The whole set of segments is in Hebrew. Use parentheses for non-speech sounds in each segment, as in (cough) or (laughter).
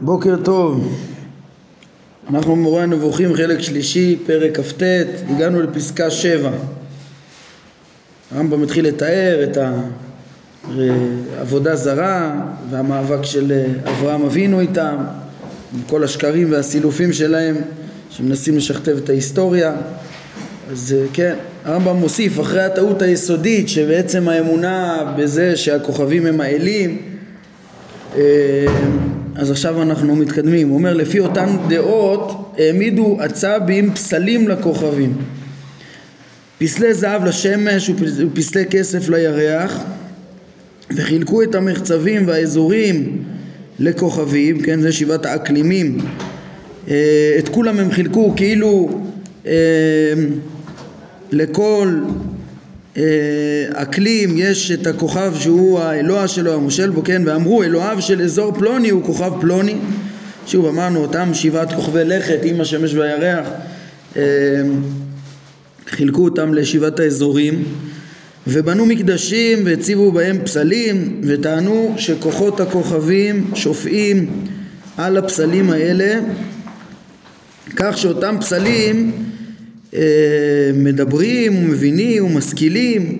בוקר טוב, אנחנו במורה הנבוכים חלק שלישי, פרק כ"ט, הגענו לפסקה שבע. הרמב"ם מתחיל לתאר את העבודה זרה והמאבק של אברהם אבינו איתם, עם כל השקרים והסילופים שלהם שמנסים לשכתב את ההיסטוריה. אז כן, הרמב"ם מוסיף אחרי הטעות היסודית שבעצם האמונה בזה שהכוכבים הם האלים אה, אז עכשיו אנחנו מתקדמים, הוא אומר לפי אותן דעות העמידו עצבים פסלים לכוכבים. פסלי זהב לשמש ופסלי כסף לירח וחילקו את המחצבים והאזורים לכוכבים, כן זה שבעת האקלימים. אה, את כולם הם חילקו כאילו אה, לכל אקלים יש את הכוכב שהוא האלוה שלו המושל בו כן ואמרו אלוהיו של אזור פלוני הוא כוכב פלוני. שוב אמרנו אותם שבעת כוכבי לכת עם השמש והירח. אה, חילקו אותם לשבעת האזורים ובנו מקדשים והציבו בהם פסלים וטענו שכוחות הכוכבים שופעים על הפסלים האלה כך שאותם פסלים אה, מדברים ומבינים ומשכילים.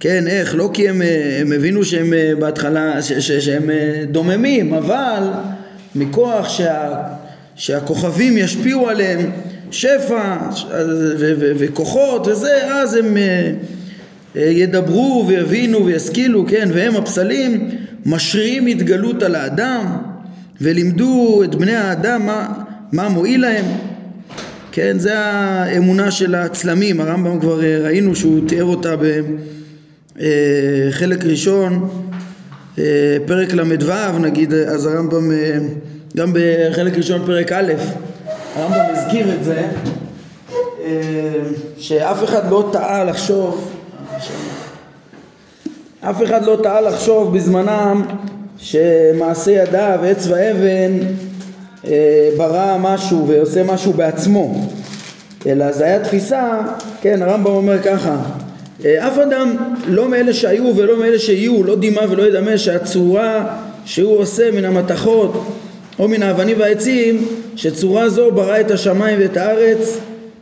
כן איך לא כי הם, אה, הם הבינו שהם אה, בהתחלה ש, ש, שהם דוממים אבל מכוח שה, שהכוכבים ישפיעו עליהם שפע ו, ו, וכוחות וזה אז הם ידברו ויבינו וישכילו כן והם הפסלים משרים התגלות על האדם ולימדו את בני האדם מה, מה מועיל להם כן, זה האמונה של הצלמים, הרמב"ם כבר אה, ראינו שהוא תיאר אותה בחלק אה, ראשון, אה, פרק ל"ו נגיד, אז הרמב"ם, גם בחלק ראשון פרק א', הרמב"ם הזכיר את זה, שאף אחד לא טעה לחשוב, אף אחד לא טעה לחשוב בזמנם שמעשה ידיו, עץ ואבן ברא משהו ועושה משהו בעצמו. אלא זה היה תפיסה, כן הרמב"ם אומר ככה אה, אף אדם לא מאלה שהיו ולא מאלה שיהיו לא דימה ולא ידמה שהצורה שהוא עושה מן המתכות או מן האבנים והעצים שצורה זו ברא את השמיים ואת הארץ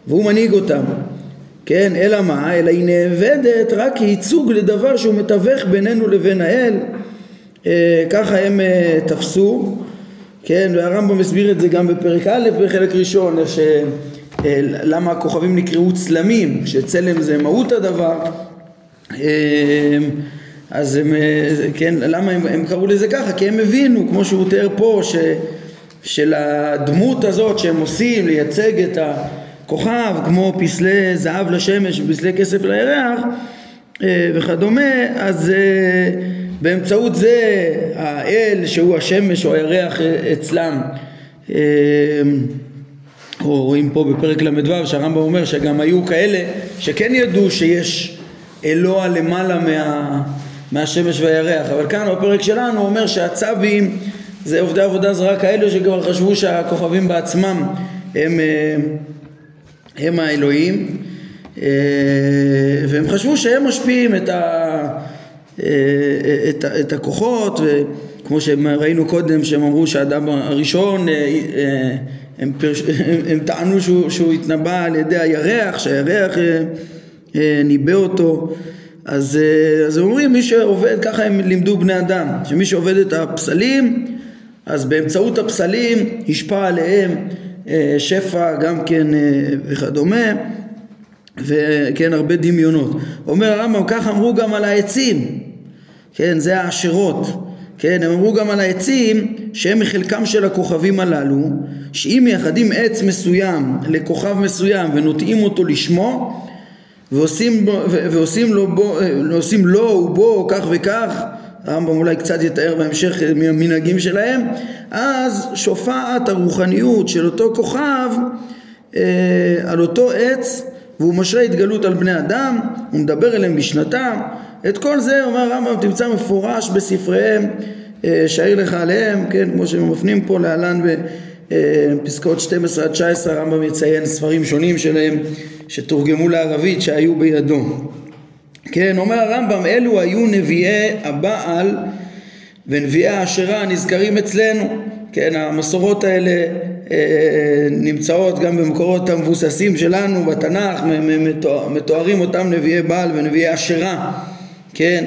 והוא מנהיג אותם. כן אלא מה? אלא היא נאבדת רק כייצוג לדבר שהוא מתווך בינינו לבין האל. אה, ככה הם תפסו כן, והרמב"ם הסביר את זה גם בפרק א' בחלק ראשון, ש... אה, למה הכוכבים נקראו צלמים, שצלם זה מהות הדבר, אה, אז הם, אה, כן, למה הם, הם קראו לזה ככה? כי הם הבינו, כמו שהוא תיאר פה, ש, של הדמות הזאת שהם עושים לייצג את הכוכב, כמו פסלי זהב לשמש ופסלי כסף לירח וכדומה, אז באמצעות זה האל שהוא השמש או הירח אצלם. אה, או רואים פה בפרק ל"ו שהרמב"ם אומר שגם היו כאלה שכן ידעו שיש אלוה למעלה מה, מהשמש והירח. אבל כאן בפרק שלנו הוא אומר שהצבים זה עובדי עבודה זרה כאלה שכבר חשבו שהכוכבים בעצמם הם, אה, הם האלוהים. אה, והם חשבו שהם משפיעים את ה... אה, את, את הכוחות וכמו שראינו קודם שהם אמרו שהאדם הראשון אה, אה, הם, פרש, (laughs) הם טענו שהוא, שהוא התנבא על ידי הירח שהירח ניבא אותו אז, אז אומרים מי שעובד ככה הם לימדו בני אדם שמי שעובד את הפסלים אז באמצעות הפסלים ישפע עליהם שפע גם כן וכדומה וכן הרבה דמיונות. אומר הרמב"ם כך אמרו גם על העצים כן, זה העשירות, כן, הם אמרו גם על העצים שהם מחלקם של הכוכבים הללו, שאם מייחדים עץ מסוים לכוכב מסוים ונוטעים אותו לשמו ועושים, בו, ועושים לו, בו, עושים לו ובו כך וכך, הרמב"ם אולי קצת יתאר בהמשך מנהגים שלהם, אז שופעת הרוחניות של אותו כוכב אה, על אותו עץ והוא משרה התגלות על בני אדם, הוא מדבר אליהם בשנתם, את כל זה אומר הרמב"ם תמצא מפורש בספריהם אה, שאיר לך עליהם, כן, כמו שהם מפנים פה להלן בפסקאות 12 עד 19 הרמב"ם יציין ספרים שונים שלהם שתורגמו לערבית שהיו בידו. כן, אומר הרמב"ם אלו היו נביאי הבעל ונביאי האשרה נזכרים אצלנו, כן, המסורות האלה אה, נמצאות גם במקורות המבוססים שלנו בתנ"ך, מתוארים אותם נביאי בעל ונביאי אשרה, כן,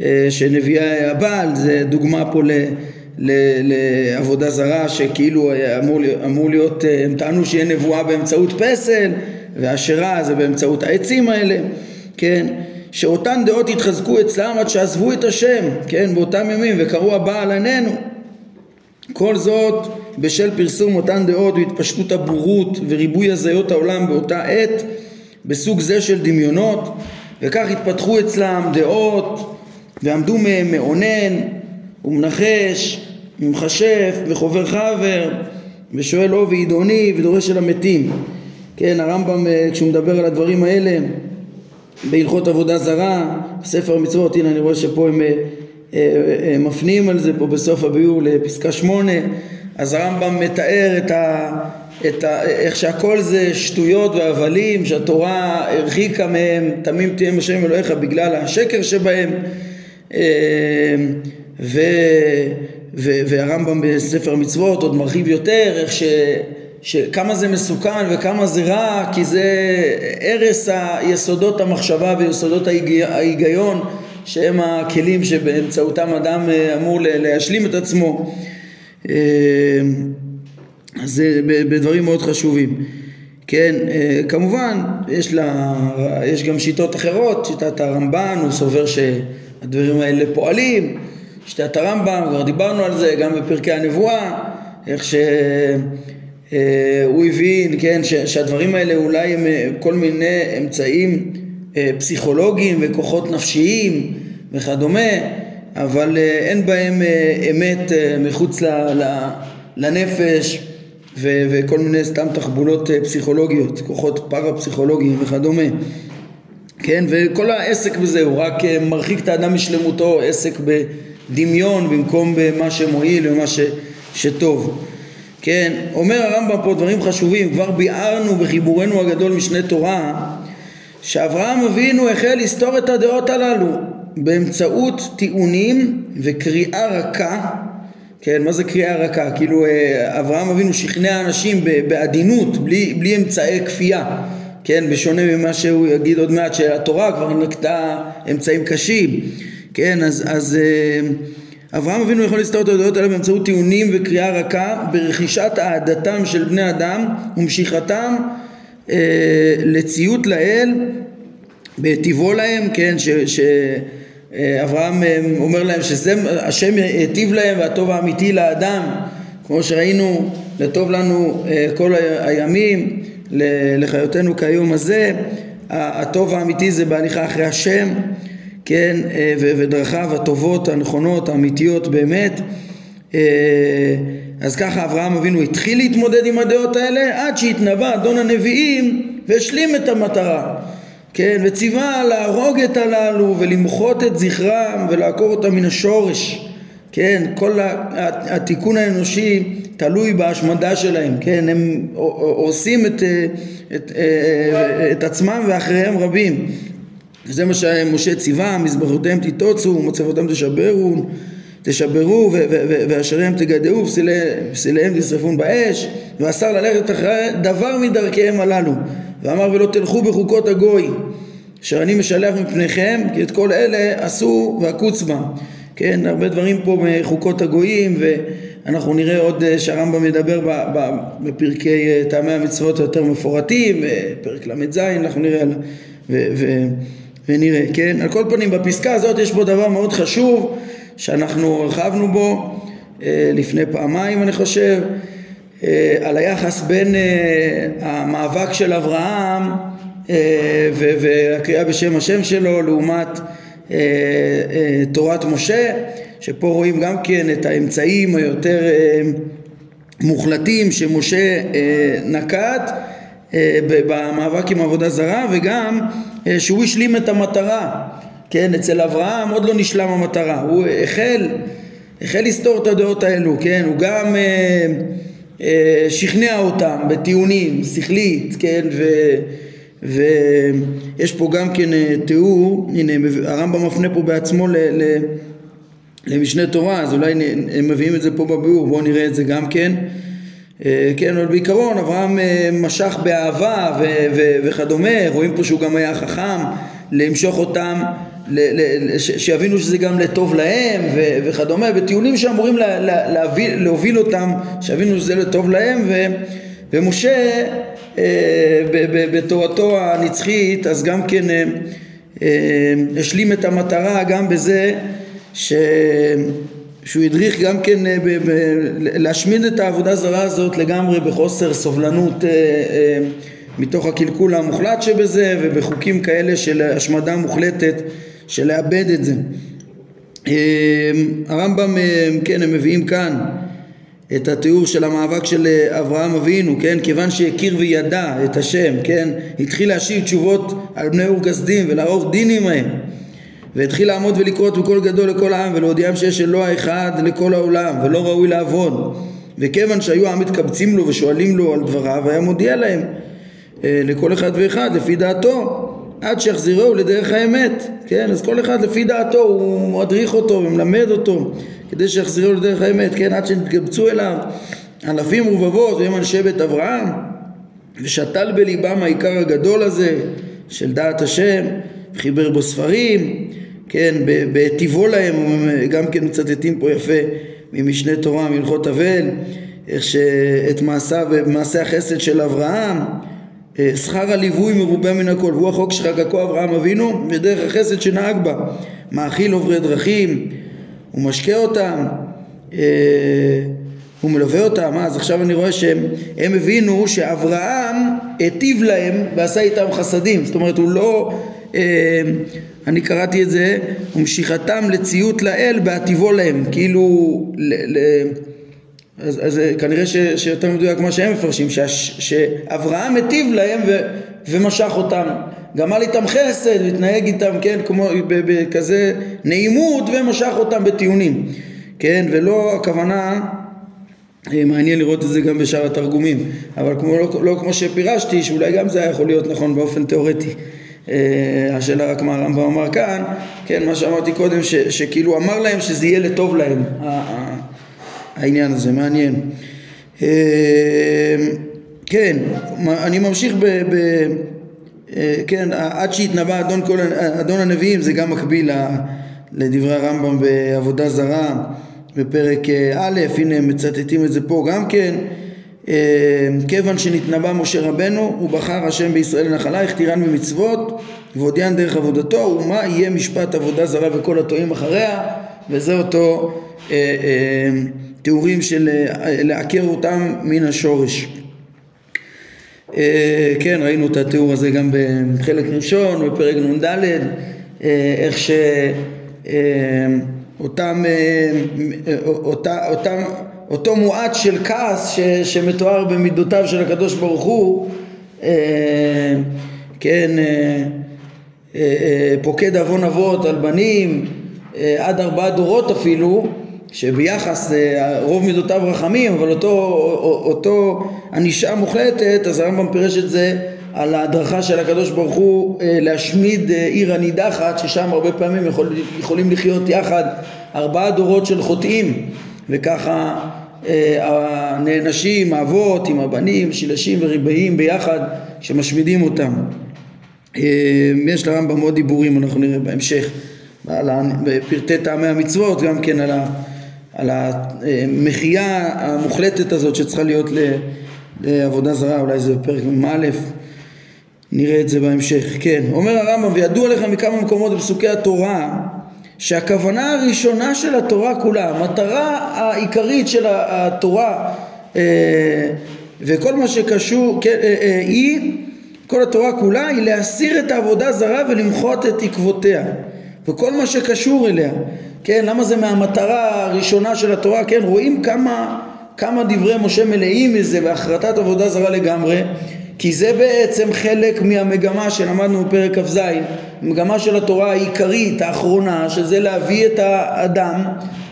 אה, שנביאי הבעל זה דוגמה פה ל... לעבודה זרה שכאילו אמור, אמור להיות, אה, הם טענו שיהיה נבואה באמצעות פסל והשירה זה באמצעות העצים האלה, כן, שאותן דעות התחזקו אצלם עד שעזבו את השם, כן, באותם ימים וקראו הבעל עינינו. כל זאת בשל פרסום אותן דעות והתפשטות הבורות וריבוי הזיות העולם באותה עת בסוג זה של דמיונות וכך התפתחו אצלם דעות ועמדו מהם מאונן ומנחש ומכשף וחובר חבר ושואל אובי עידוני ודורש אל המתים. כן הרמב"ם אה, כשהוא מדבר על הדברים האלה בהלכות עבודה זרה בספר המצוות הנה אני רואה שפה הם אה, אה, מפנים על זה פה בסוף הביאור לפסקה שמונה אז הרמב"ם מתאר את, ה, את ה, איך שהכל זה שטויות והבלים שהתורה הרחיקה מהם תמים תהיה השם אלוהיך בגלל השקר שבהם ו, ו, והרמב"ם בספר המצוות עוד מרחיב יותר איך ש, שכמה זה מסוכן וכמה זה רע כי זה הרס היסודות המחשבה ויסודות ההיגיון שהם הכלים שבאמצעותם אדם אה, אמור להשלים את עצמו אז זה בדברים מאוד חשובים. כן, אה, כמובן יש, לה, יש גם שיטות אחרות, שיטת הרמב"ן, הוא סובר שהדברים האלה פועלים. שיטת הרמב"ם, כבר דיברנו על זה גם בפרקי הנבואה, איך שהוא אה, הבין, כן, שהדברים האלה אולי הם אה, כל מיני אמצעים פסיכולוגיים וכוחות נפשיים וכדומה, אבל אין בהם אמת מחוץ לנפש וכל מיני סתם תחבולות פסיכולוגיות, כוחות פארה-פסיכולוגיים וכדומה. כן, וכל העסק בזה הוא רק מרחיק את האדם משלמותו, עסק ב... דמיון במקום במה שמועיל ומה ש, שטוב. כן, אומר הרמב"ם פה דברים חשובים, כבר ביארנו בחיבורנו הגדול משנה תורה שאברהם אבינו החל לסתור את הדעות הללו באמצעות טיעונים וקריאה רכה כן, מה זה קריאה רכה? כאילו אה, אברהם אבינו שכנע אנשים בעדינות, בלי, בלי אמצעי כפייה, כן, בשונה ממה שהוא יגיד עוד מעט שהתורה כבר נקטה אמצעים קשים כן, אז, אז אה, אברהם אבינו יכול להסתור את ההודעות האלה באמצעות טיעונים וקריאה רכה ברכישת אהדתם של בני אדם ומשיכתם אה, לציות לאל בטבעו להם, כן, ש... ש אברהם אה, אומר להם שזה השם היטיב להם והטוב האמיתי לאדם כמו שראינו לטוב לנו אה, כל הימים לחיותנו כיום הזה הטוב האמיתי זה בהליכה אחרי השם כן, אה, ודרכיו הטובות, הנכונות, האמיתיות באמת. אה, אז ככה אברהם אבינו התחיל להתמודד עם הדעות האלה עד שהתנבא אדון הנביאים והשלים את המטרה. כן, וציווה להרוג את הללו ולמחות את זכרם ולעקור אותם מן השורש. כן, כל התיקון האנושי תלוי בהשמדה שלהם, כן, הם עושים את, אה, את, את עצמם ואחריהם רבים. וזה מה שמשה ציווה, מזבחותיהם תיטוצו, ומצבותם תשברו, תשברו, ואשריהם תגדעו, ופסיליהם תשרפון באש, ואסר ללכת אחרי דבר מדרכיהם הללו, ואמר ולא תלכו בחוקות הגוי, אשר אני משלח מפניכם, כי את כל אלה עשו ועקוץ בם. כן, הרבה דברים פה מחוקות הגויים, ואנחנו נראה עוד אה, שהרמב"ם מדבר בפרקי אה, טעמי המצוות היותר מפורטים, פרק ל"ז, אנחנו נראה על... ו, ו, ונראה, כן? על כל פנים בפסקה הזאת יש פה דבר מאוד חשוב שאנחנו הרחבנו בו אה, לפני פעמיים אני חושב אה, על היחס בין אה, המאבק של אברהם אה, והקריאה בשם השם שלו לעומת אה, אה, תורת משה שפה רואים גם כן את האמצעים היותר אה, מוחלטים שמשה אה, נקט אה, במאבק עם עבודה זרה וגם אה, שהוא השלים את המטרה. כן אצל אברהם עוד לא נשלם המטרה. הוא החל החל לסתור את הדעות האלו כן? הוא גם אה, אה, שכנע אותם בטיעונים שכלית כן ו, ויש פה גם כן אה, תיאור הנה הרמב"ם מפנה פה בעצמו ל, ל, למשנה תורה, אז אולי הם מביאים את זה פה בביאור, בואו נראה את זה גם כן. אה, כן, אבל בעיקרון אברהם אה, משך באהבה ו- ו- וכדומה, רואים פה שהוא גם היה חכם למשוך אותם, שיבינו שזה גם לטוב להם וכדומה, בטיעונים שאמורים לה- לה- להביא, להוביל אותם, שיבינו שזה לטוב להם ו- ומשה אה, בתורתו הנצחית אז גם כן אה, אה, השלים את המטרה גם בזה ש... שהוא הדריך גם כן ב, ב, להשמיד את העבודה הזרה הזאת לגמרי בחוסר סובלנות אה, אה, מתוך הקלקול המוחלט שבזה ובחוקים כאלה של השמדה מוחלטת של לאבד את זה. אה, הרמב"ם, אה, כן, הם מביאים כאן את התיאור של המאבק של אה, אברהם אבינו, כן, כיוון שהכיר וידע את השם, כן, התחיל להשיב תשובות על בני אור כסדים ולערוך דין עמהם והתחיל לעמוד ולקרות בקול גדול לכל העם ולהודיעם שיש אלוה אחד לכל העולם ולא ראוי לעבוד וכיוון שהיו העם מתקבצים לו ושואלים לו על דבריו היה מודיע להם אה, לכל אחד ואחד לפי דעתו עד שיחזירהו לדרך האמת כן? אז כל אחד לפי דעתו הוא מדריך אותו ומלמד אותו כדי שיחזירו לדרך האמת, כן, עד שנתקבצו אליו אלפים רבבות והם אנשי בית אברהם ושתל בליבם העיקר הגדול הזה של דעת השם, חיבר בו ספרים, כן, בטיבו להם, גם כן מצטטים פה יפה ממשנה תורה, מהלכות אבל, איך שאת מעשיו, מעשה החסד של אברהם, שכר הליווי מרובה מן הכל, והוא החוק שחקקו אברהם אבינו ודרך החסד שנהג בה, מאכיל עוברי דרכים הוא משקה אותם, אה, הוא מלווה אותם, אז עכשיו אני רואה שהם הבינו שאברהם היטיב להם ועשה איתם חסדים, זאת אומרת הוא לא, אה, אני קראתי את זה, ומשיכתם לציות לאל בהטיבו להם, כאילו, ל, ל, אז, אז כנראה ש, שיותר מדויק מה שהם מפרשים, ש, שאברהם היטיב להם ו, ומשך אותם. גמל איתם חסד והתנהג איתם, כן, כמו בכזה נעימות ומשך אותם בטיעונים, כן, ולא הכוונה, אה, מעניין לראות את זה גם בשאר התרגומים, אבל כמו, לא, לא כמו שפירשתי, שאולי גם זה היה יכול להיות נכון באופן תיאורטי. אה, השאלה רק מה הרמב"ם אמר כאן, כן, מה שאמרתי קודם, ש, שכאילו אמר להם שזה יהיה לטוב להם, העניין הזה, מעניין. אה, כן, אני ממשיך ב... ב אה, כן, עד שהתנבא אדון, כל, אדון הנביאים זה גם מקביל לדברי הרמב"ם בעבודה זרה בפרק אה, א', הנה מצטטים את זה פה גם כן כיוון שנתנבא משה רבנו הוא בחר השם בישראל לנחלה הכתירן במצוות והודיען דרך עבודתו ומה יהיה משפט עבודה זרה וכל הטועים אחריה וזה אותו אה, אה, תיאורים של אה, לעקר אותם מן השורש. אה, כן, ראינו את התיאור הזה גם בחלק ראשון, בפרק נ"ד, אה, איך שאותם, אותה, אותם, אותו מועט של כעס ש, שמתואר במידותיו של הקדוש ברוך הוא, כן, פוקד עוון אבות על בנים, עד ארבעה דורות אפילו, שביחס אה, רוב מידותיו רחמים אבל אותו, אותו ענישה מוחלטת אז הרמב"ם פירש את זה על ההדרכה של הקדוש ברוך הוא אה, להשמיד אה, עיר הנידחת ששם הרבה פעמים יכול, יכולים לחיות יחד ארבעה דורות של חוטאים וככה הנענשים, האבות עם הבנים, שילשים וריבעים ביחד שמשמידים אותם. יש לרמב"ם עוד דיבורים אנחנו נראה בהמשך בפרטי טעמי המצוות גם כן על ה... על המחיה המוחלטת הזאת שצריכה להיות לעבודה זרה, אולי זה בפרק מ"א, נראה את זה בהמשך. כן, אומר הרמב"ם, וידוע לך מכמה מקומות בפסוקי התורה שהכוונה הראשונה של התורה כולה, המטרה העיקרית של התורה אה, וכל מה שקשור, כן, אה, אה, היא, כל התורה כולה היא להסיר את העבודה זרה ולמחות את עקבותיה וכל מה שקשור אליה כן, למה זה מהמטרה הראשונה של התורה, כן, רואים כמה, כמה דברי משה מלאים מזה בהחרטת עבודה זרה לגמרי, כי זה בעצם חלק מהמגמה שלמדנו בפרק כ"ז, המגמה של התורה העיקרית, האחרונה, שזה להביא את האדם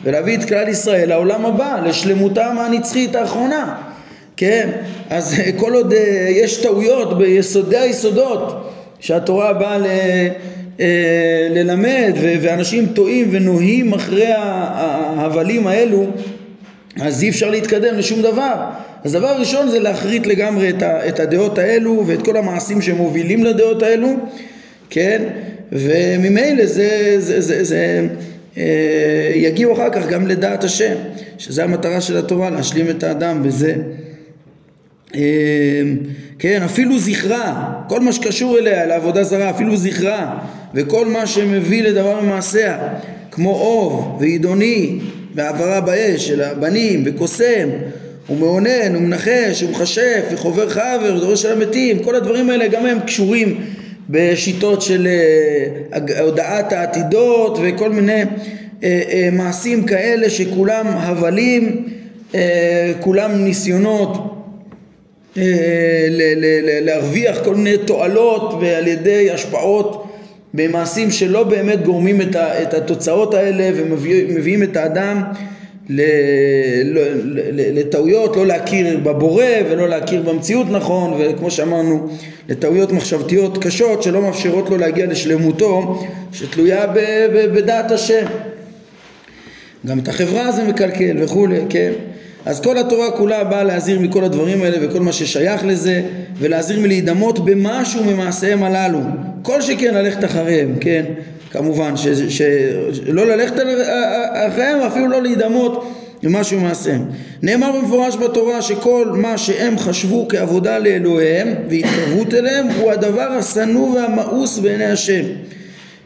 ולהביא את כלל ישראל לעולם הבא, לשלמותם הנצחית האחרונה, כן, אז (laughs) כל עוד אה, יש טעויות ביסודי היסודות שהתורה באה אה, ללמד ואנשים טועים ונוהים אחרי ההבלים האלו אז אי אפשר להתקדם לשום דבר. אז דבר ראשון זה להחריט לגמרי את, הדעות האלו ואת כל המעשים שמובילים לדעות האלו, כן? וממילא זה, זה, זה, זה אה, יגיעו אחר כך גם לדעת השם, שזה המטרה של התורה, להשלים את האדם בזה. אה, כן, אפילו זכרה, כל מה שקשור אליה, לעבודה זרה, אפילו זכרה, וכל מה שמביא לדבר ממעשיה, כמו אוב ועידוני והעברה באש של הבנים וקוסם ומאונן ומנחש ומכשף וחובר חבר ודורש של המתים כל הדברים האלה גם הם קשורים בשיטות של אה, הודעת העתידות וכל מיני אה, אה, מעשים כאלה שכולם הבלים כולם ניסיונות להרוויח כל מיני תועלות ועל ידי השפעות במעשים שלא באמת גורמים את התוצאות האלה ומביאים את האדם לטעויות, לא להכיר בבורא ולא להכיר במציאות נכון וכמו שאמרנו לטעויות מחשבתיות קשות שלא מאפשרות לו להגיע לשלמותו שתלויה בדעת השם גם את החברה זה מקלקל וכולי, כן? אז כל התורה כולה באה להזהיר מכל הדברים האלה וכל מה ששייך לזה ולהזהיר מלהידמות במשהו ממעשיהם הללו כל שכן ללכת אחריהם, כן? כמובן, שלא ללכת אחריהם אפילו לא להידמות למשהו מעשיהם. נאמר במפורש בתורה שכל מה שהם חשבו כעבודה לאלוהיהם והתקרבות אליהם הוא הדבר השנוא והמאוס בעיני השם.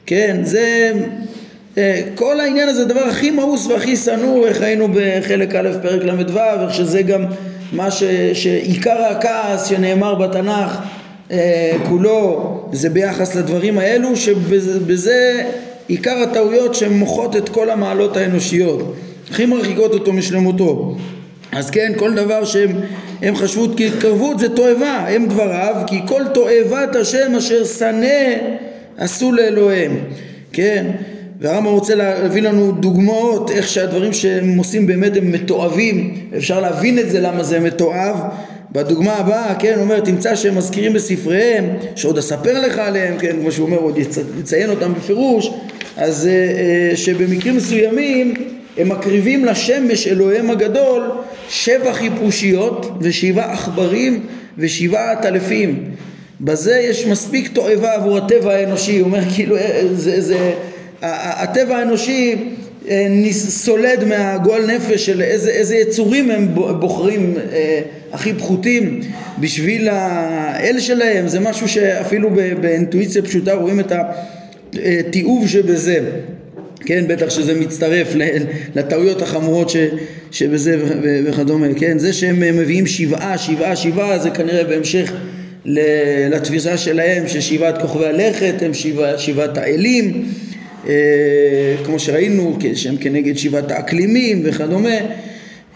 כן, זה אה, כל העניין הזה, הדבר הכי מאוס והכי שנוא, איך ראינו בחלק א' פרק ל"ו, איך שזה גם מה ש, שעיקר הכעס שנאמר בתנ"ך אה, כולו זה ביחס לדברים האלו, שבזה עיקר הטעויות שמוחות את כל המעלות האנושיות, הכי מרחיקות אותו משלמותו. אז כן, כל דבר שהם חשבו כהתקרבות זה תועבה, הם דבריו, כי כל תועבת השם אשר שנא עשו לאלוהיהם, כן? והרמב"ם רוצה להביא לנו דוגמאות איך שהדברים שהם עושים באמת הם מתועבים, אפשר להבין את זה למה זה מתועב. בדוגמה הבאה, כן, אומר, תמצא שהם מזכירים בספריהם, שעוד אספר לך עליהם, כן, כמו שהוא אומר, עוד יציין אותם בפירוש, אז אה, אה, שבמקרים מסוימים הם מקריבים לשמש אלוהיהם הגדול שבע חיפושיות ושבעה עכברים ושבעה עטלפים. בזה יש מספיק תועבה עבור הטבע האנושי, הוא אומר כאילו אה, זה, זה, הטבע האנושי סולד מהגועל נפש של איזה, איזה יצורים הם בוחרים אה, הכי פחותים בשביל האל שלהם. זה משהו שאפילו באינטואיציה פשוטה רואים את התיעוב שבזה. כן בטח שזה מצטרף לטעויות החמורות ש, שבזה וכדומה. כן זה שהם מביאים שבעה שבעה שבעה זה כנראה בהמשך לתפיסה שלהם ששבעת כוכבי הלכת הם שבע, שבעת האלים. אה, כמו שראינו שהם כנגד שבעת האקלימים וכדומה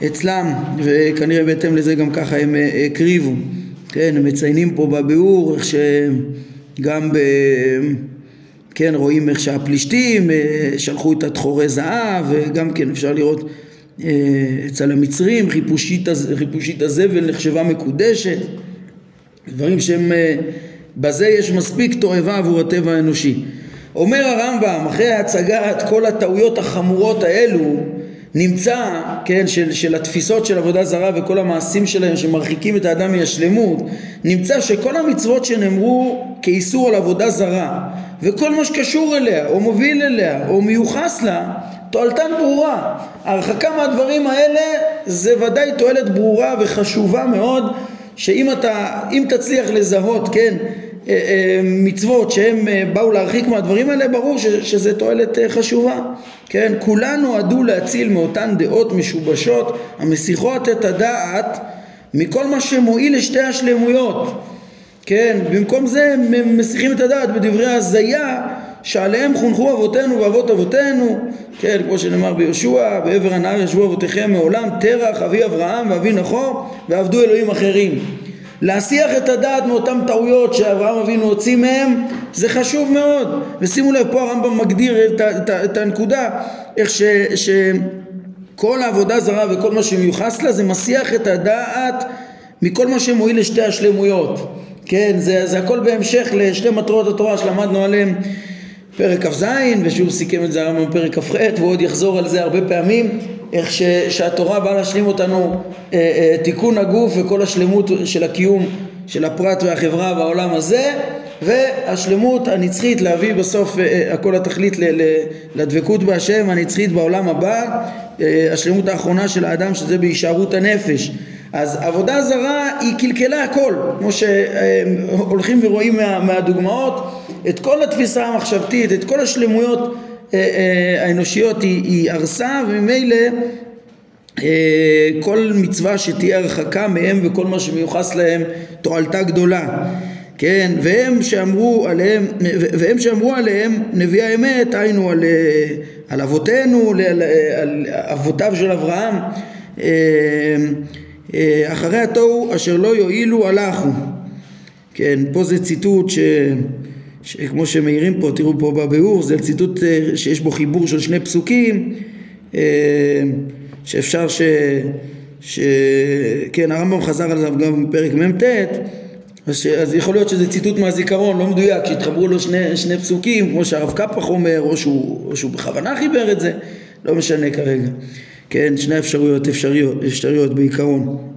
אצלם וכנראה בהתאם לזה גם ככה הם אה, הקריבו. כן הם מציינים פה בביאור איך שגם ב... כן רואים איך שהפלישתים אה, שלחו את התחורי זהב וגם כן אפשר לראות אצל המצרים חיפושית, חיפושית הזבל נחשבה מקודשת. דברים שהם בזה יש מספיק תועבה עבור הטבע האנושי אומר הרמב"ם, אחרי הצגת כל הטעויות החמורות האלו, נמצא, כן, של, של התפיסות של עבודה זרה וכל המעשים שלהם שמרחיקים את האדם מהשלמות, נמצא שכל המצוות שנאמרו כאיסור על עבודה זרה, וכל מה שקשור אליה, או מוביל אליה, או מיוחס לה, תועלתן ברורה. ההרחקה מהדברים האלה זה ודאי תועלת ברורה וחשובה מאוד, שאם אתה, אם תצליח לזהות, כן, מצוות שהם אה, באו להרחיק מהדברים האלה, ברור שזה תועלת חשובה. כן? כולן נועדו להציל מאותן דעות משובשות המסיחות את הדעת מכל מה שמועיל לשתי השלמויות. כן? במקום זה הם מסיחים את הדעת בדברי הזיה שעליהם חונכו אבותינו ואבות אבותינו, כן, כמו שנאמר ביהושע, בעבר הנהר ישבו אבותיכם מעולם, תרח, אבי אברהם ואבי נחור, ועבדו אלוהים אחרים. להסיח את הדעת מאותן טעויות שאברהם אבינו הוציא מהם זה חשוב מאוד. ושימו לב פה הרמב"ם מגדיר את, את, את הנקודה איך ש, שכל העבודה זרה וכל מה שמיוחס לה זה מסיח את הדעת מכל מה שמועיל לשתי השלמויות. כן זה, זה הכל בהמשך לשתי מטרות התורה שלמדנו עליהן פרק כ"ז, ושוב סיכם את זה הרמב"ם בפרק כ"ח, והוא עוד יחזור על זה הרבה פעמים, איך ש, שהתורה באה להשלים אותנו אה, אה, תיקון הגוף וכל השלמות של הקיום של הפרט והחברה בעולם הזה, והשלמות הנצחית להביא בסוף אה, אה הכל התכלית ל, ל, לדבקות בהשם הנצחית בעולם הבא, אה, השלמות האחרונה של האדם שזה בהישארות הנפש. אז עבודה זרה היא קלקלה הכל, כמו שהולכים ורואים מה, מהדוגמאות, את כל התפיסה המחשבתית, את כל השלמויות אה, אה, האנושיות היא, היא הרסה וממילא אה, כל מצווה שתהיה הרחקה מהם וכל מה שמיוחס להם תועלתה גדולה. כן? והם שאמרו עליהם והם שאמרו עליהם נביא האמת היינו על, על אבותינו על, על אבותיו של אברהם אחרי התוהו אשר לא יועילו הלכו. כן? פה זה ציטוט ש... שכמו שמעירים פה, תראו פה בביאור, זה ציטוט אה, שיש בו חיבור של שני פסוקים, אה, שאפשר ש... ש... כן, הרמב"ם חזר על זה גם בפרק מ"ט, אז, אז יכול להיות שזה ציטוט מהזיכרון, לא מדויק, שהתחברו לו שני, שני פסוקים, כמו שהרב קפח אומר, או שהוא, או שהוא בכוונה חיבר את זה, לא משנה כרגע. כן, שני אפשרויות אפשריות, אפשריות בעיקרון.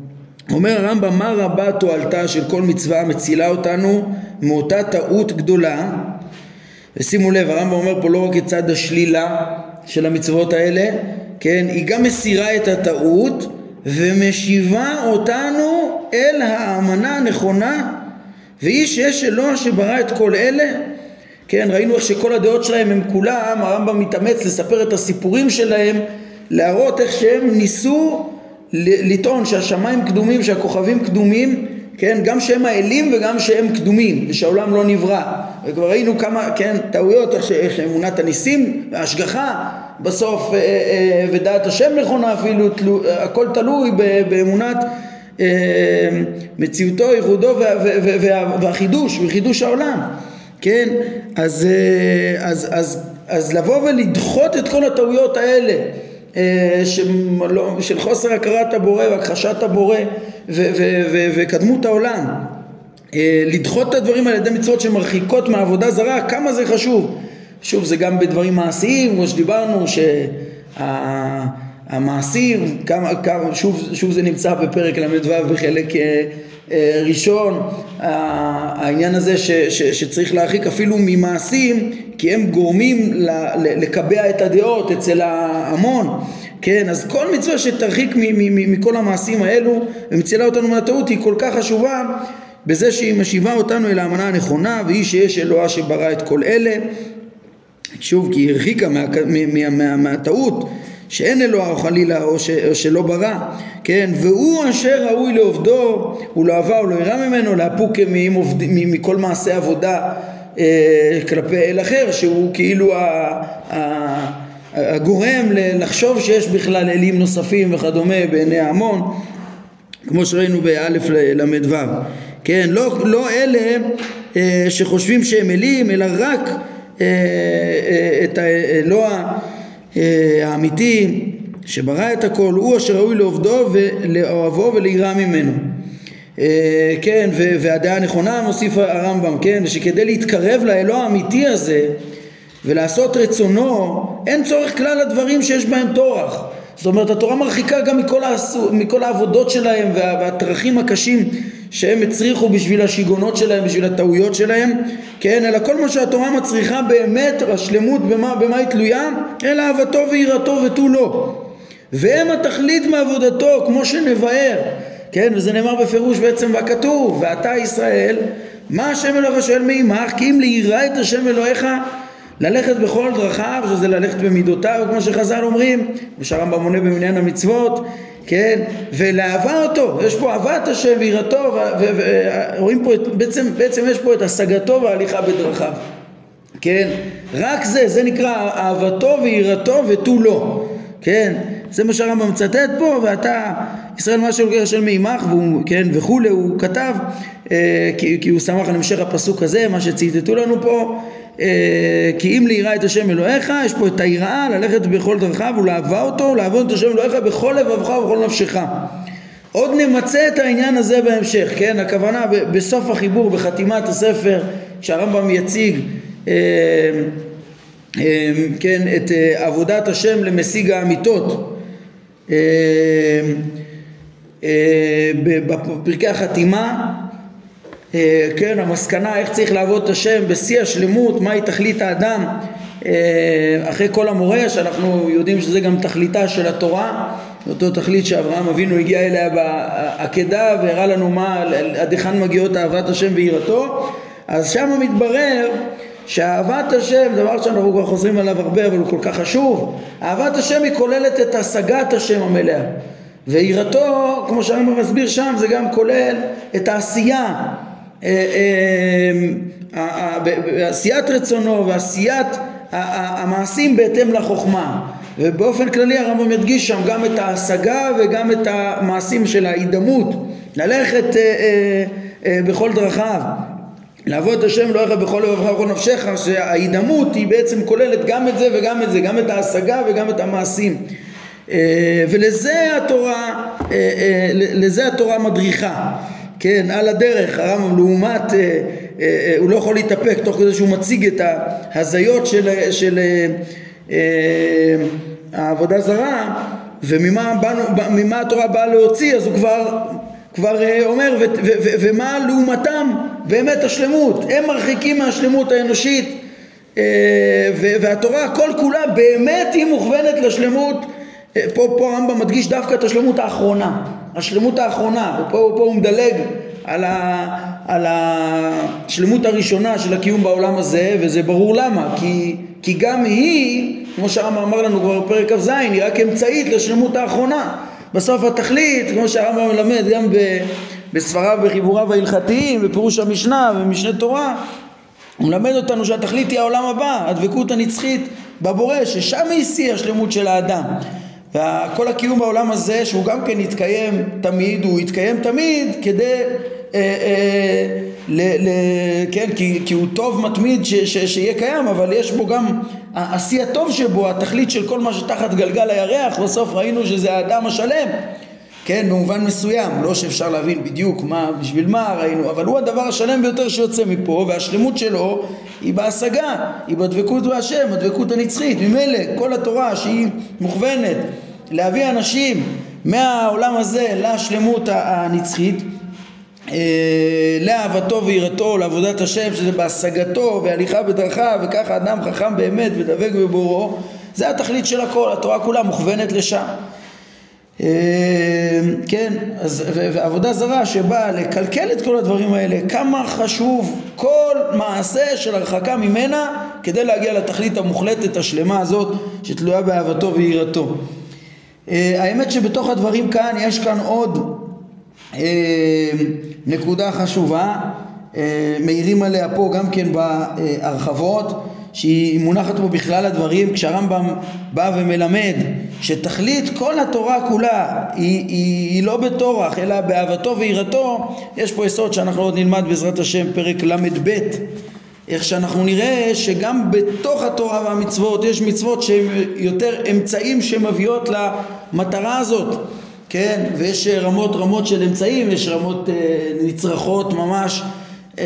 אומר הרמב"ם, מה רבה תועלתה של כל מצווה מצילה אותנו מאותה טעות גדולה? ושימו לב הרמב"ם אומר פה לא רק את צד השלילה של המצוות האלה כן היא גם מסירה את הטעות ומשיבה אותנו אל האמנה הנכונה והיא שיש אלוה שברא את כל אלה. כן ראינו איך שכל הדעות שלהם הם כולם הרמב"ם מתאמץ לספר את הסיפורים שלהם להראות איך שהם ניסו לטעון שהשמיים קדומים שהכוכבים קדומים כן, גם שהם האלים וגם שהם קדומים, ושהעולם לא נברא. וכבר ראינו כמה, כן, טעויות, איך, איך אמונת הניסים, ההשגחה, בסוף, אה, אה, ודעת השם נכונה אפילו, תלו, הכל תלוי באמונת אה, מציאותו, ייחודו וה, וה, וה, והחידוש, וחידוש העולם. כן, אז, אה, אז, אז, אז לבוא ולדחות את כל הטעויות האלה אה, של חוסר הכרת הבורא והכחשת הבורא וקדמות העולם. אה, לדחות את הדברים על ידי מצוות שמרחיקות מעבודה זרה כמה זה חשוב. שוב זה גם בדברים מעשיים כמו שדיברנו שהמעשים כמה, כמה, שוב, שוב זה נמצא בפרק ל"ו בחלק אה, ראשון העניין הזה ש, ש, שצריך להרחיק אפילו ממעשים כי הם גורמים לקבע את הדעות אצל ההמון. כן, אז כל מצווה שתרחיק מכל המעשים האלו ומצילה אותנו מהטעות היא כל כך חשובה בזה שהיא משיבה אותנו אל האמנה הנכונה והיא שיש אלוהה שברא את כל אלה. שוב כי היא הרחיקה מהטעות מה, מה, מה, שאין אלוה או חלילה או, ש, או שלא ברא, כן, והוא אשר ראוי לעובדו, הוא לא או לא ירא ממנו, לאפוק מכל מעשה עבודה אה, כלפי אל אחר, שהוא כאילו ה, ה, הגורם לחשוב שיש בכלל אלים נוספים וכדומה בעיני ההמון, כמו שראינו באלף ל"ו, כן, לא, לא אלה אה, שחושבים שהם אלים, אלא רק אה, את האלוה האמיתי שברא את הכל, הוא אשר ראוי לעובדו ולאוהבו וליראה ממנו. כן, והדעה הנכונה מוסיף הרמב"ם, כן, שכדי להתקרב לאלוה האמיתי הזה ולעשות רצונו, אין צורך כלל לדברים שיש בהם טורח. זאת אומרת, התורה מרחיקה גם מכל, העשו, מכל העבודות שלהם וה, והטרחים הקשים שהם הצריכו בשביל השיגעונות שלהם, בשביל הטעויות שלהם, כן, אלא כל מה שהתורה מצריכה באמת, השלמות במה, במה היא תלויה? אלא אהבתו ויראתו ותו לא. והם התכלית מעבודתו, כמו שנבהר, כן, וזה נאמר בפירוש בעצם בכתוב, ואתה ישראל, מה השם אלוהיך שואל מעמך, כי אם ליראה את השם אלוהיך ללכת בכל דרכיו, שזה ללכת במידותיו, כמו שחז"ל אומרים, ושהרמב"ם מונה במניין המצוות, כן, ולאהבה אותו, יש פה אהבת השם ויראתו, ורואים פה, בעצם, בעצם יש פה את השגתו וההליכה בדרכיו, כן, רק זה, זה נקרא אהבתו ויראתו ותו לא, כן, זה מה שהרמב"ם מצטט פה, ואתה, ישראל מה שלוקח של והוא, כן, וכולי, הוא כתב, אה, כי, כי הוא שמח על המשך הפסוק הזה, מה שציטטו לנו פה, אה, כי אם ליראה את השם אלוהיך, יש פה את היראה, ללכת בכל דרכיו ולאהבה אותו, לעבוד את השם אלוהיך בכל לבבך ובכל נפשך. עוד נמצה את העניין הזה בהמשך, כן? הכוונה בסוף החיבור, בחתימת הספר, שהרמב"ם יציג אה, כן, את עבודת השם למשיג האמיתות. בפרקי החתימה, כן, המסקנה איך צריך לעבוד את השם בשיא השלמות, מהי תכלית האדם אחרי כל המורה, שאנחנו יודעים שזה גם תכליתה של התורה, אותו תכלית שאברהם אבינו הגיע אליה בעקדה והראה לנו מה, עד היכן מגיעות אהבת השם ויראתו, אז שם מתברר שאהבת השם, דבר שאנחנו כבר חוזרים עליו הרבה אבל הוא כל כך חשוב, אהבת השם היא כוללת את השגת השם המלאה. ויראתו, כמו שהרמב"ם מסביר שם, זה גם כולל את העשייה, אה, אה, עשיית רצונו ועשיית המעשים בהתאם לחוכמה. ובאופן כללי הרמב"ם ידגיש שם גם את ההשגה וגם את המעשים של ההידמות. ללכת אה, אה, אה, בכל דרכיו. לעבוד את השם יחד בכל לבבך ובכל נפשך שההידמות היא בעצם כוללת גם את זה וגם את זה גם את ההשגה וגם את המעשים. אה, ולזה התורה אה, אה, לזה התורה מדריכה כן על הדרך הרמב"ם לעומת הוא לא יכול להתאפק תוך כדי שהוא מציג את ההזיות של, של העבודה זרה וממה באנו, התורה באה להוציא אז הוא כבר, כבר אומר ו, ו, ו, ומה לעומתם? באמת השלמות. הם מרחיקים מהשלמות האנושית והתורה כל כולה באמת היא מוכוונת לשלמות פה, פה הרמב"ם מדגיש דווקא את השלמות האחרונה, השלמות האחרונה, ופה פה הוא מדלג על, ה, על השלמות הראשונה של הקיום בעולם הזה, וזה ברור למה, כי, כי גם היא, כמו שהרמב"ם אמר לנו כבר בפרק כ"ז, היא רק אמצעית לשלמות האחרונה. בסוף התכלית, כמו שהרמב"ם מלמד גם בספריו וחיבוריו ההלכתיים, בפירוש המשנה ומשנה תורה, הוא מלמד אותנו שהתכלית היא העולם הבא, הדבקות הנצחית בבורא, ששם היא שיא השלמות של האדם. וכל הקיום בעולם הזה שהוא גם כן יתקיים תמיד, הוא יתקיים תמיד כדי, אה, אה, ל, ל, כן, כי, כי הוא טוב מתמיד ש, ש, שיהיה קיים, אבל יש בו גם, השיא הטוב שבו, התכלית של כל מה שתחת גלגל הירח, בסוף ראינו שזה האדם השלם, כן, במובן מסוים, לא שאפשר להבין בדיוק מה, בשביל מה ראינו, אבל הוא הדבר השלם ביותר שיוצא מפה, והשלמות שלו היא בהשגה, היא בדבקות בהשם, הדבקות הנצחית. ממילא כל התורה שהיא מוכוונת להביא אנשים מהעולם הזה לשלמות הנצחית, אה, לאהבתו ויראתו, לעבודת השם, שזה בהשגתו והליכה בדרכיו, וככה אדם חכם באמת ודבק בבוראו, זה התכלית של הכל, התורה כולה מוכוונת לשם. אה, כן, אז, ועבודה זרה שבאה לקלקל את כל הדברים האלה, כמה חשוב כל מעשה של הרחקה ממנה כדי להגיע לתכלית המוחלטת השלמה הזאת שתלויה באהבתו ויראתו. אה, האמת שבתוך הדברים כאן יש כאן עוד אה, נקודה חשובה, מעירים עליה פה גם כן בהרחבות שהיא מונחת פה בכלל הדברים. כשהרמב"ם בא ומלמד שתכלית כל התורה כולה היא, היא, היא לא בטורח אלא באהבתו ויראתו יש פה יסוד שאנחנו עוד נלמד בעזרת השם פרק ל"ב איך שאנחנו נראה שגם בתוך התורה והמצוות יש מצוות שהן יותר אמצעים שמביאות למטרה הזאת כן? ויש רמות רמות של אמצעים יש רמות אה, נצרכות ממש אה,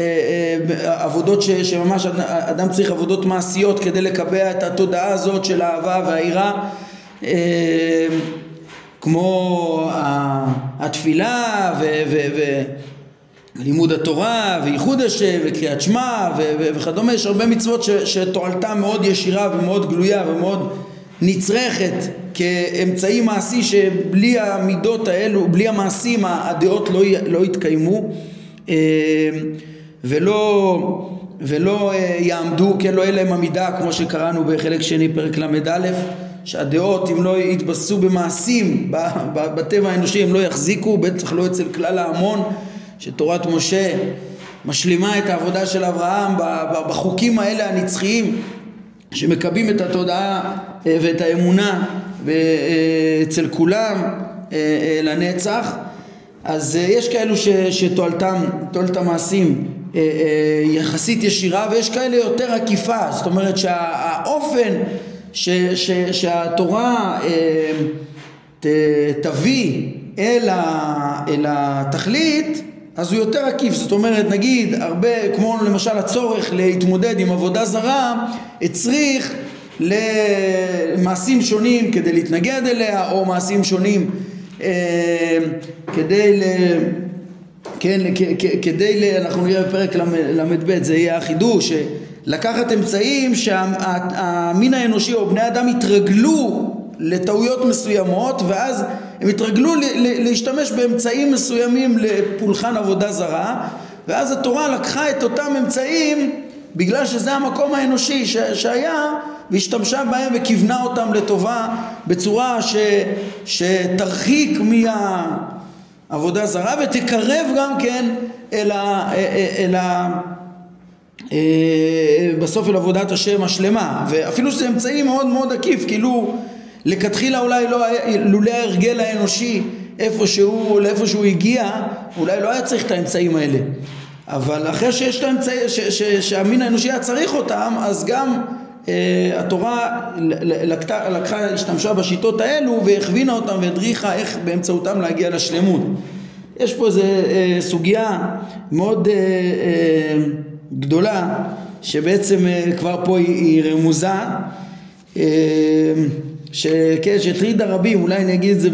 אה, עבודות ש, שממש אדם צריך עבודות מעשיות כדי לקבע את התודעה הזאת של האהבה והיראה. אה, כמו התפילה ולימוד התורה וייחוד השם וקריאת שמע וכדומה. יש הרבה מצוות שתועלתה מאוד ישירה ומאוד גלויה ומאוד נצרכת כאמצעי מעשי שבלי המידות האלו, בלי המעשים הדעות לא, לא יתקיימו. ולא, ולא אה, יעמדו, כן, לא יהיה להם עמידה כמו שקראנו בחלק שני פרק ל"א שהדעות אם לא יתבססו במעשים בטבע האנושי הם לא יחזיקו, בטח לא אצל כלל ההמון שתורת משה משלימה את העבודה של אברהם בחוקים האלה הנצחיים שמקבים את התודעה אה, ואת האמונה אה, אצל כולם לנצח. אז יש כאלו שתועלתם, תועלת המעשים אה, אה, יחסית ישירה ויש כאלה יותר עקיפה. זאת אומרת שהאופן ש, ש, שהתורה אה, ת, תביא אל, ה, אל התכלית אז הוא יותר עקיף זאת אומרת נגיד הרבה כמו למשל הצורך להתמודד עם עבודה זרה הצריך למעשים שונים כדי להתנגד אליה או מעשים שונים אה, כדי ל... כן, כדי, אנחנו נראה בפרק ל"ב, זה יהיה החידוש, לקחת אמצעים שהמין האנושי או בני אדם יתרגלו לטעויות מסוימות ואז הם התרגלו להשתמש באמצעים מסוימים לפולחן עבודה זרה ואז התורה לקחה את אותם אמצעים בגלל שזה המקום האנושי שהיה והשתמשה בהם וכיוונה אותם לטובה בצורה ש, שתרחיק מהעבודה זרה ותקרב גם כן אל ה... אל ה אה, בסוף אל עבודת השם השלמה. ואפילו שזה אמצעי מאוד מאוד עקיף כאילו לכתחילה אולי לא לולא ההרגל האנושי איפה שהוא, לאיפה שהוא הגיע אולי לא היה צריך את האמצעים האלה אבל אחרי שיש את האמצעי, שהמין האנושי היה צריך אותם אז גם אה, התורה לקחה, לקחה, השתמשה בשיטות האלו והכווינה אותם והדריכה איך באמצעותם להגיע לשלמות. יש פה איזו אה, סוגיה מאוד אה, אה, גדולה שבעצם אה, כבר פה היא, היא רמוזה אה, שכן, שהטרידה רבים, אולי אני אגיד את זה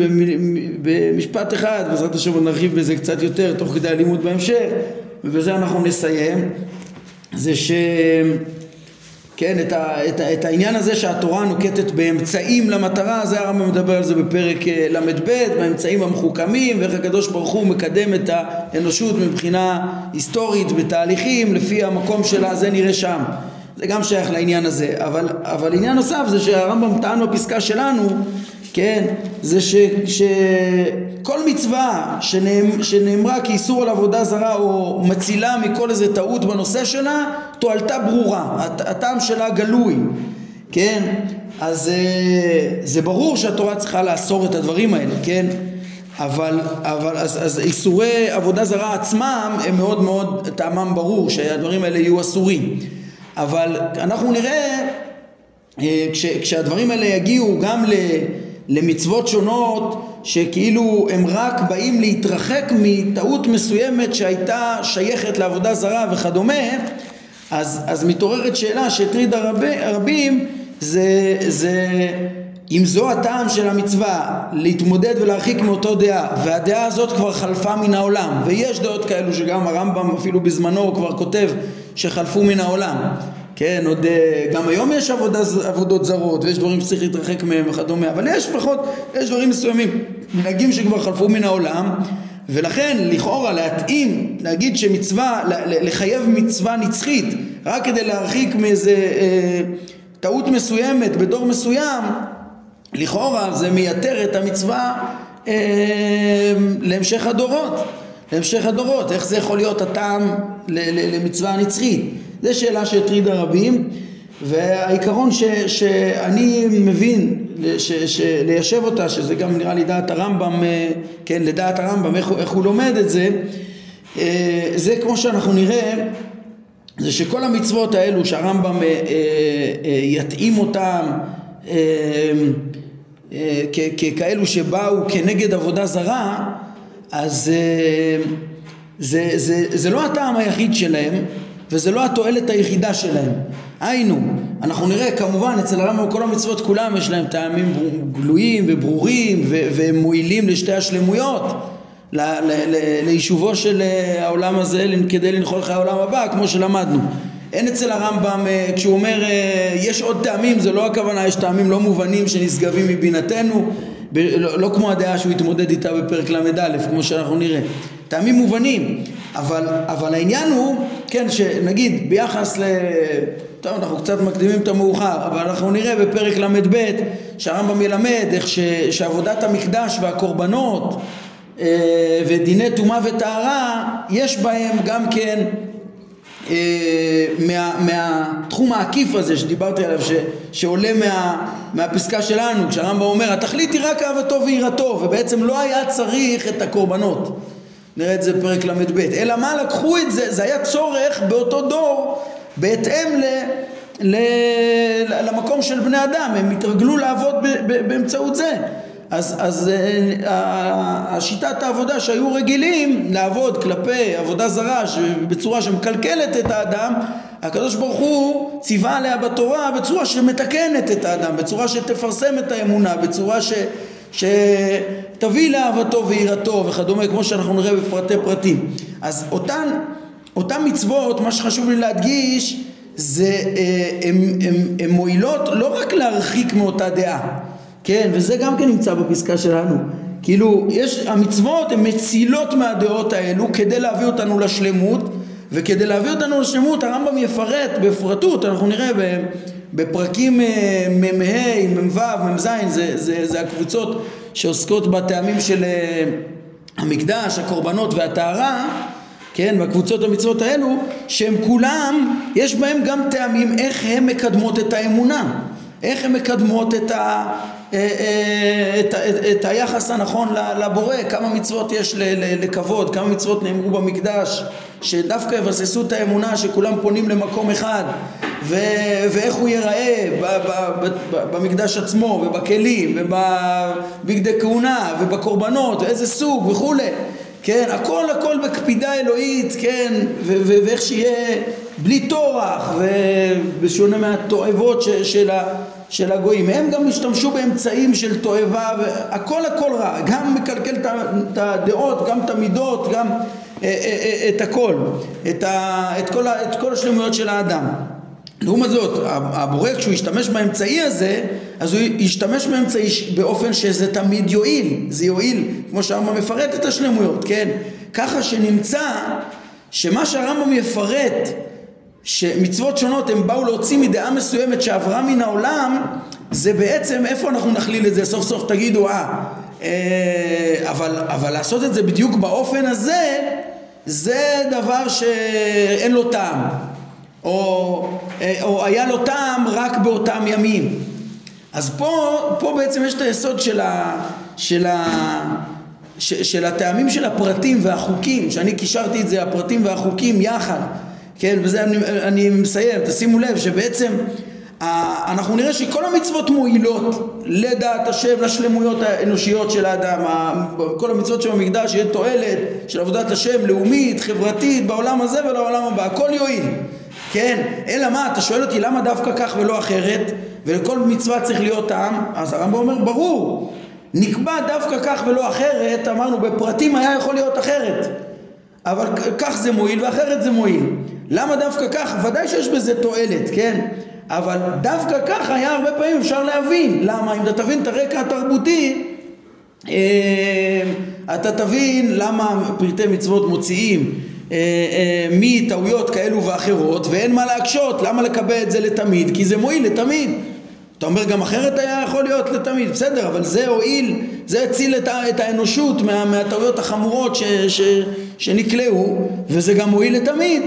במשפט אחד, בעזרת השם נרחיב בזה קצת יותר תוך כדי הלימוד בהמשך, ובזה אנחנו נסיים, זה ש... כן, את, ה, את, ה, את העניין הזה שהתורה נוקטת באמצעים למטרה, זה הרמב"ם מדבר על זה בפרק אה, ל"ב, באמצעים המחוכמים, ואיך הקדוש ברוך הוא מקדם את האנושות מבחינה היסטורית בתהליכים, לפי המקום שלה, זה נראה שם. זה גם שייך לעניין הזה, אבל, אבל עניין נוסף זה שהרמב"ם טען בפסקה שלנו, כן, זה ש, שכל מצווה שנאמ, שנאמרה כאיסור על עבודה זרה או מצילה מכל איזה טעות בנושא שלה, תועלתה ברורה, הטעם שלה גלוי, כן, אז אה, זה ברור שהתורה צריכה לאסור את הדברים האלה, כן, אבל, אבל אז, אז איסורי עבודה זרה עצמם הם מאוד מאוד טעמם ברור שהדברים האלה יהיו אסורים אבל אנחנו נראה אה, כש, כשהדברים האלה יגיעו גם למצוות שונות שכאילו הם רק באים להתרחק מטעות מסוימת שהייתה שייכת לעבודה זרה וכדומה אז, אז מתעוררת שאלה שהטרידה רב, רבים זה, זה אם זו הטעם של המצווה להתמודד ולהרחיק מאותו דעה והדעה הזאת כבר חלפה מן העולם ויש דעות כאלו שגם הרמב"ם אפילו בזמנו כבר כותב שחלפו מן העולם. כן, עוד אה, גם היום יש עבודה, עבודות זרות ויש דברים שצריך להתרחק מהם וכדומה אבל יש לפחות, יש דברים מסוימים מנהגים שכבר חלפו מן העולם ולכן לכאורה להתאים, להגיד שמצווה, לחייב מצווה נצחית רק כדי להרחיק מאיזה אה, טעות מסוימת בדור מסוים לכאורה זה מייתר את המצווה אה, להמשך הדורות להמשך הדורות, איך זה יכול להיות הטעם למצווה הנצחית? זו שאלה שהטרידה רבים והעיקרון ש, שאני מבין ש, ש, ליישב אותה, שזה גם נראה לי דעת הרמב"ם, אה, כן, לדעת הרמב"ם, איך, איך הוא לומד את זה, אה, זה כמו שאנחנו נראה, זה שכל המצוות האלו שהרמב"ם אה, יתאים אותם ככאלו שבאו כנגד עבודה זרה, אז זה, זה, זה לא הטעם היחיד שלהם, וזה לא התועלת היחידה שלהם. היינו, אנחנו נראה כמובן אצל הרמב"ם כל המצוות כולם יש להם טעמים גלויים וברורים והם מועילים לשתי השלמויות ליישובו של אה, העולם הזה כדי לנחול חיי העולם הבא כמו שלמדנו. אין אצל הרמב"ם, אה, כשהוא אומר אה, יש עוד טעמים, זה לא הכוונה, יש טעמים לא מובנים שנשגבים מבינתנו, לא, לא כמו הדעה שהוא התמודד איתה בפרק ל"א, כמו שאנחנו נראה. טעמים מובנים, אבל, אבל העניין הוא, כן, שנגיד ביחס ל... טוב, אנחנו קצת מקדימים את המאוחר, אבל אנחנו נראה בפרק ל"ב שהרמב"ם ילמד איך ש, שעבודת המקדש והקורבנות אה, ודיני טומאה וטהרה, יש בהם גם כן מה, מהתחום העקיף הזה שדיברתי עליו, ש, שעולה מה, מהפסקה שלנו, כשהרמב"ם אומר התכלית היא רק אהבתו ויראתו, ובעצם לא היה צריך את הקורבנות. נראה את זה בפרק ל"ב. אלא מה לקחו את זה, זה היה צורך באותו דור בהתאם ל... ל... למקום של בני אדם, הם התרגלו לעבוד ב... ב... באמצעות זה. אז, אז uh, השיטת העבודה שהיו רגילים לעבוד כלפי עבודה זרה בצורה שמקלקלת את האדם, הקדוש ברוך הוא ציווה עליה בתורה בצורה שמתקנת את האדם, בצורה שתפרסם את האמונה, בצורה ש... שתביא לאהבתו ויראתו וכדומה, כמו שאנחנו נראה בפרטי פרטים. אז אותן, אותן מצוות, מה שחשוב לי להדגיש, זה הן מועילות לא רק להרחיק מאותה דעה, כן, וזה גם כן נמצא בפסקה שלנו. כאילו, יש, המצוות הן מצילות מהדעות האלו כדי להביא אותנו לשלמות, וכדי להביא אותנו לשלמות הרמב"ם יפרט בפרטות, אנחנו נראה בפרקים אה, מ"ה, מ"ו, מ"ז, זה, זה, זה הקבוצות שעוסקות בטעמים של אה, המקדש, הקורבנות והטהרה, כן, והקבוצות המצוות האלו, שהם כולם, יש בהם גם טעמים איך הן מקדמות את האמונה, איך הן מקדמות את, ה, את, את, את היחס הנכון לבורא, כמה מצוות יש לכבוד, כמה מצוות נאמרו במקדש, שדווקא יבססו את האמונה שכולם פונים למקום אחד ו- ואיך הוא ייראה ב- ב- ב- במקדש עצמו ובכלים ובבגדי כהונה ובקורבנות ואיזה סוג וכולי. כן הכל הכל בקפידה אלוהית כן ו- ו- ואיך שיהיה בלי טורח ובשונה מהתועבות של, ה- של הגויים. הם גם השתמשו באמצעים של תועבה והכל הכל רע. גם מקלקל את הדעות גם את המידות גם אה, אה, אה, את הכל. את, ה- את, כל, את כל השלמויות של האדם. לעומת זאת, הבורא כשהוא ישתמש באמצעי הזה, אז הוא ישתמש באמצעי באופן שזה תמיד יועיל, זה יועיל, כמו שהרמב"ם מפרט את השלמויות, כן? ככה שנמצא שמה שהרמב"ם יפרט, שמצוות שונות הם באו להוציא מדעה מסוימת שעברה מן העולם, זה בעצם איפה אנחנו נכליל את זה, סוף סוף תגידו, אה, אה אבל, אבל לעשות את זה בדיוק באופן הזה, זה דבר שאין לו טעם. או, אה, או היה לו טעם רק באותם ימים. אז פה, פה בעצם יש את היסוד של, ה, של, ה, ש, של הטעמים של הפרטים והחוקים, שאני קישרתי את זה, הפרטים והחוקים יחד, כן, וזה אני, אני מסיים, תשימו לב שבעצם אנחנו נראה שכל המצוות מועילות לדעת השם, לשלמויות האנושיות של האדם, כל המצוות שבמקדש יהיה תועלת של עבודת השם לאומית, חברתית, בעולם הזה ולעולם הבא, הכל יועיל. כן, אלא מה, אתה שואל אותי למה דווקא כך ולא אחרת, ולכל מצווה צריך להיות טעם, אז הרמב"ם אומר, ברור, נקבע דווקא כך ולא אחרת, אמרנו בפרטים היה יכול להיות אחרת, אבל כך זה מועיל ואחרת זה מועיל. למה דווקא כך? ודאי שיש בזה תועלת, כן? אבל דווקא כך היה הרבה פעמים אפשר להבין. למה? אם אתה תבין את הרקע התרבותי, אה, אתה תבין למה פרטי מצוות מוציאים אה, אה, מטעויות כאלו ואחרות ואין מה להקשות, למה לקבל את זה לתמיד? כי זה מועיל לתמיד. אתה אומר גם אחרת היה יכול להיות לתמיד, בסדר, אבל זה הועיל, זה הציל את, האנושות מה, מהטעויות החמורות ש, ש, שנקלעו וזה גם מועיל לתמיד.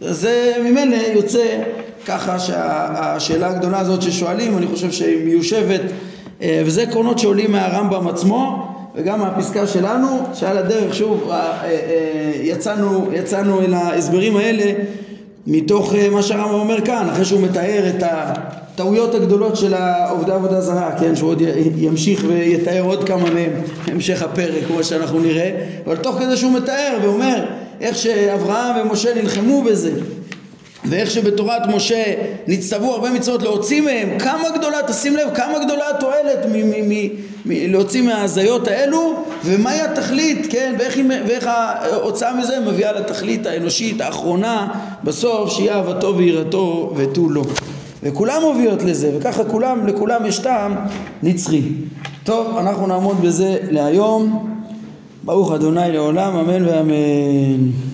זה ממילא יוצא ככה שהשאלה הגדולה הזאת ששואלים, אני חושב שהיא מיושבת אה, וזה עקרונות שעולים מהרמב"ם עצמו וגם מהפסקה שלנו, שעל הדרך שוב אה, אה, יצאנו, יצאנו אל ההסברים האלה מתוך מה שהרמב"ם אומר כאן, אחרי שהוא מתאר את הטעויות הגדולות של עובדי עבודה זרה, כן, שהוא עוד ימשיך ויתאר עוד כמה מהם בהמשך הפרק, כמו שאנחנו נראה, אבל תוך כדי שהוא מתאר ואומר איך שאברהם ומשה נלחמו בזה ואיך שבתורת משה נצטוו הרבה מצוות להוציא מהם, כמה גדולה, תשים לב, כמה גדולה התועלת להוציא מההזיות האלו, ומהי התכלית, כן, ואיך, ואיך ההוצאה מזה מביאה לתכלית האנושית האחרונה, בסוף שיהיה אהבתו ויראתו ותו לא. וכולם מובילות לזה, וככה כולם, לכולם יש טעם נצחי. טוב, אנחנו נעמוד בזה להיום. ברוך אדוני לעולם, אמן ואמן.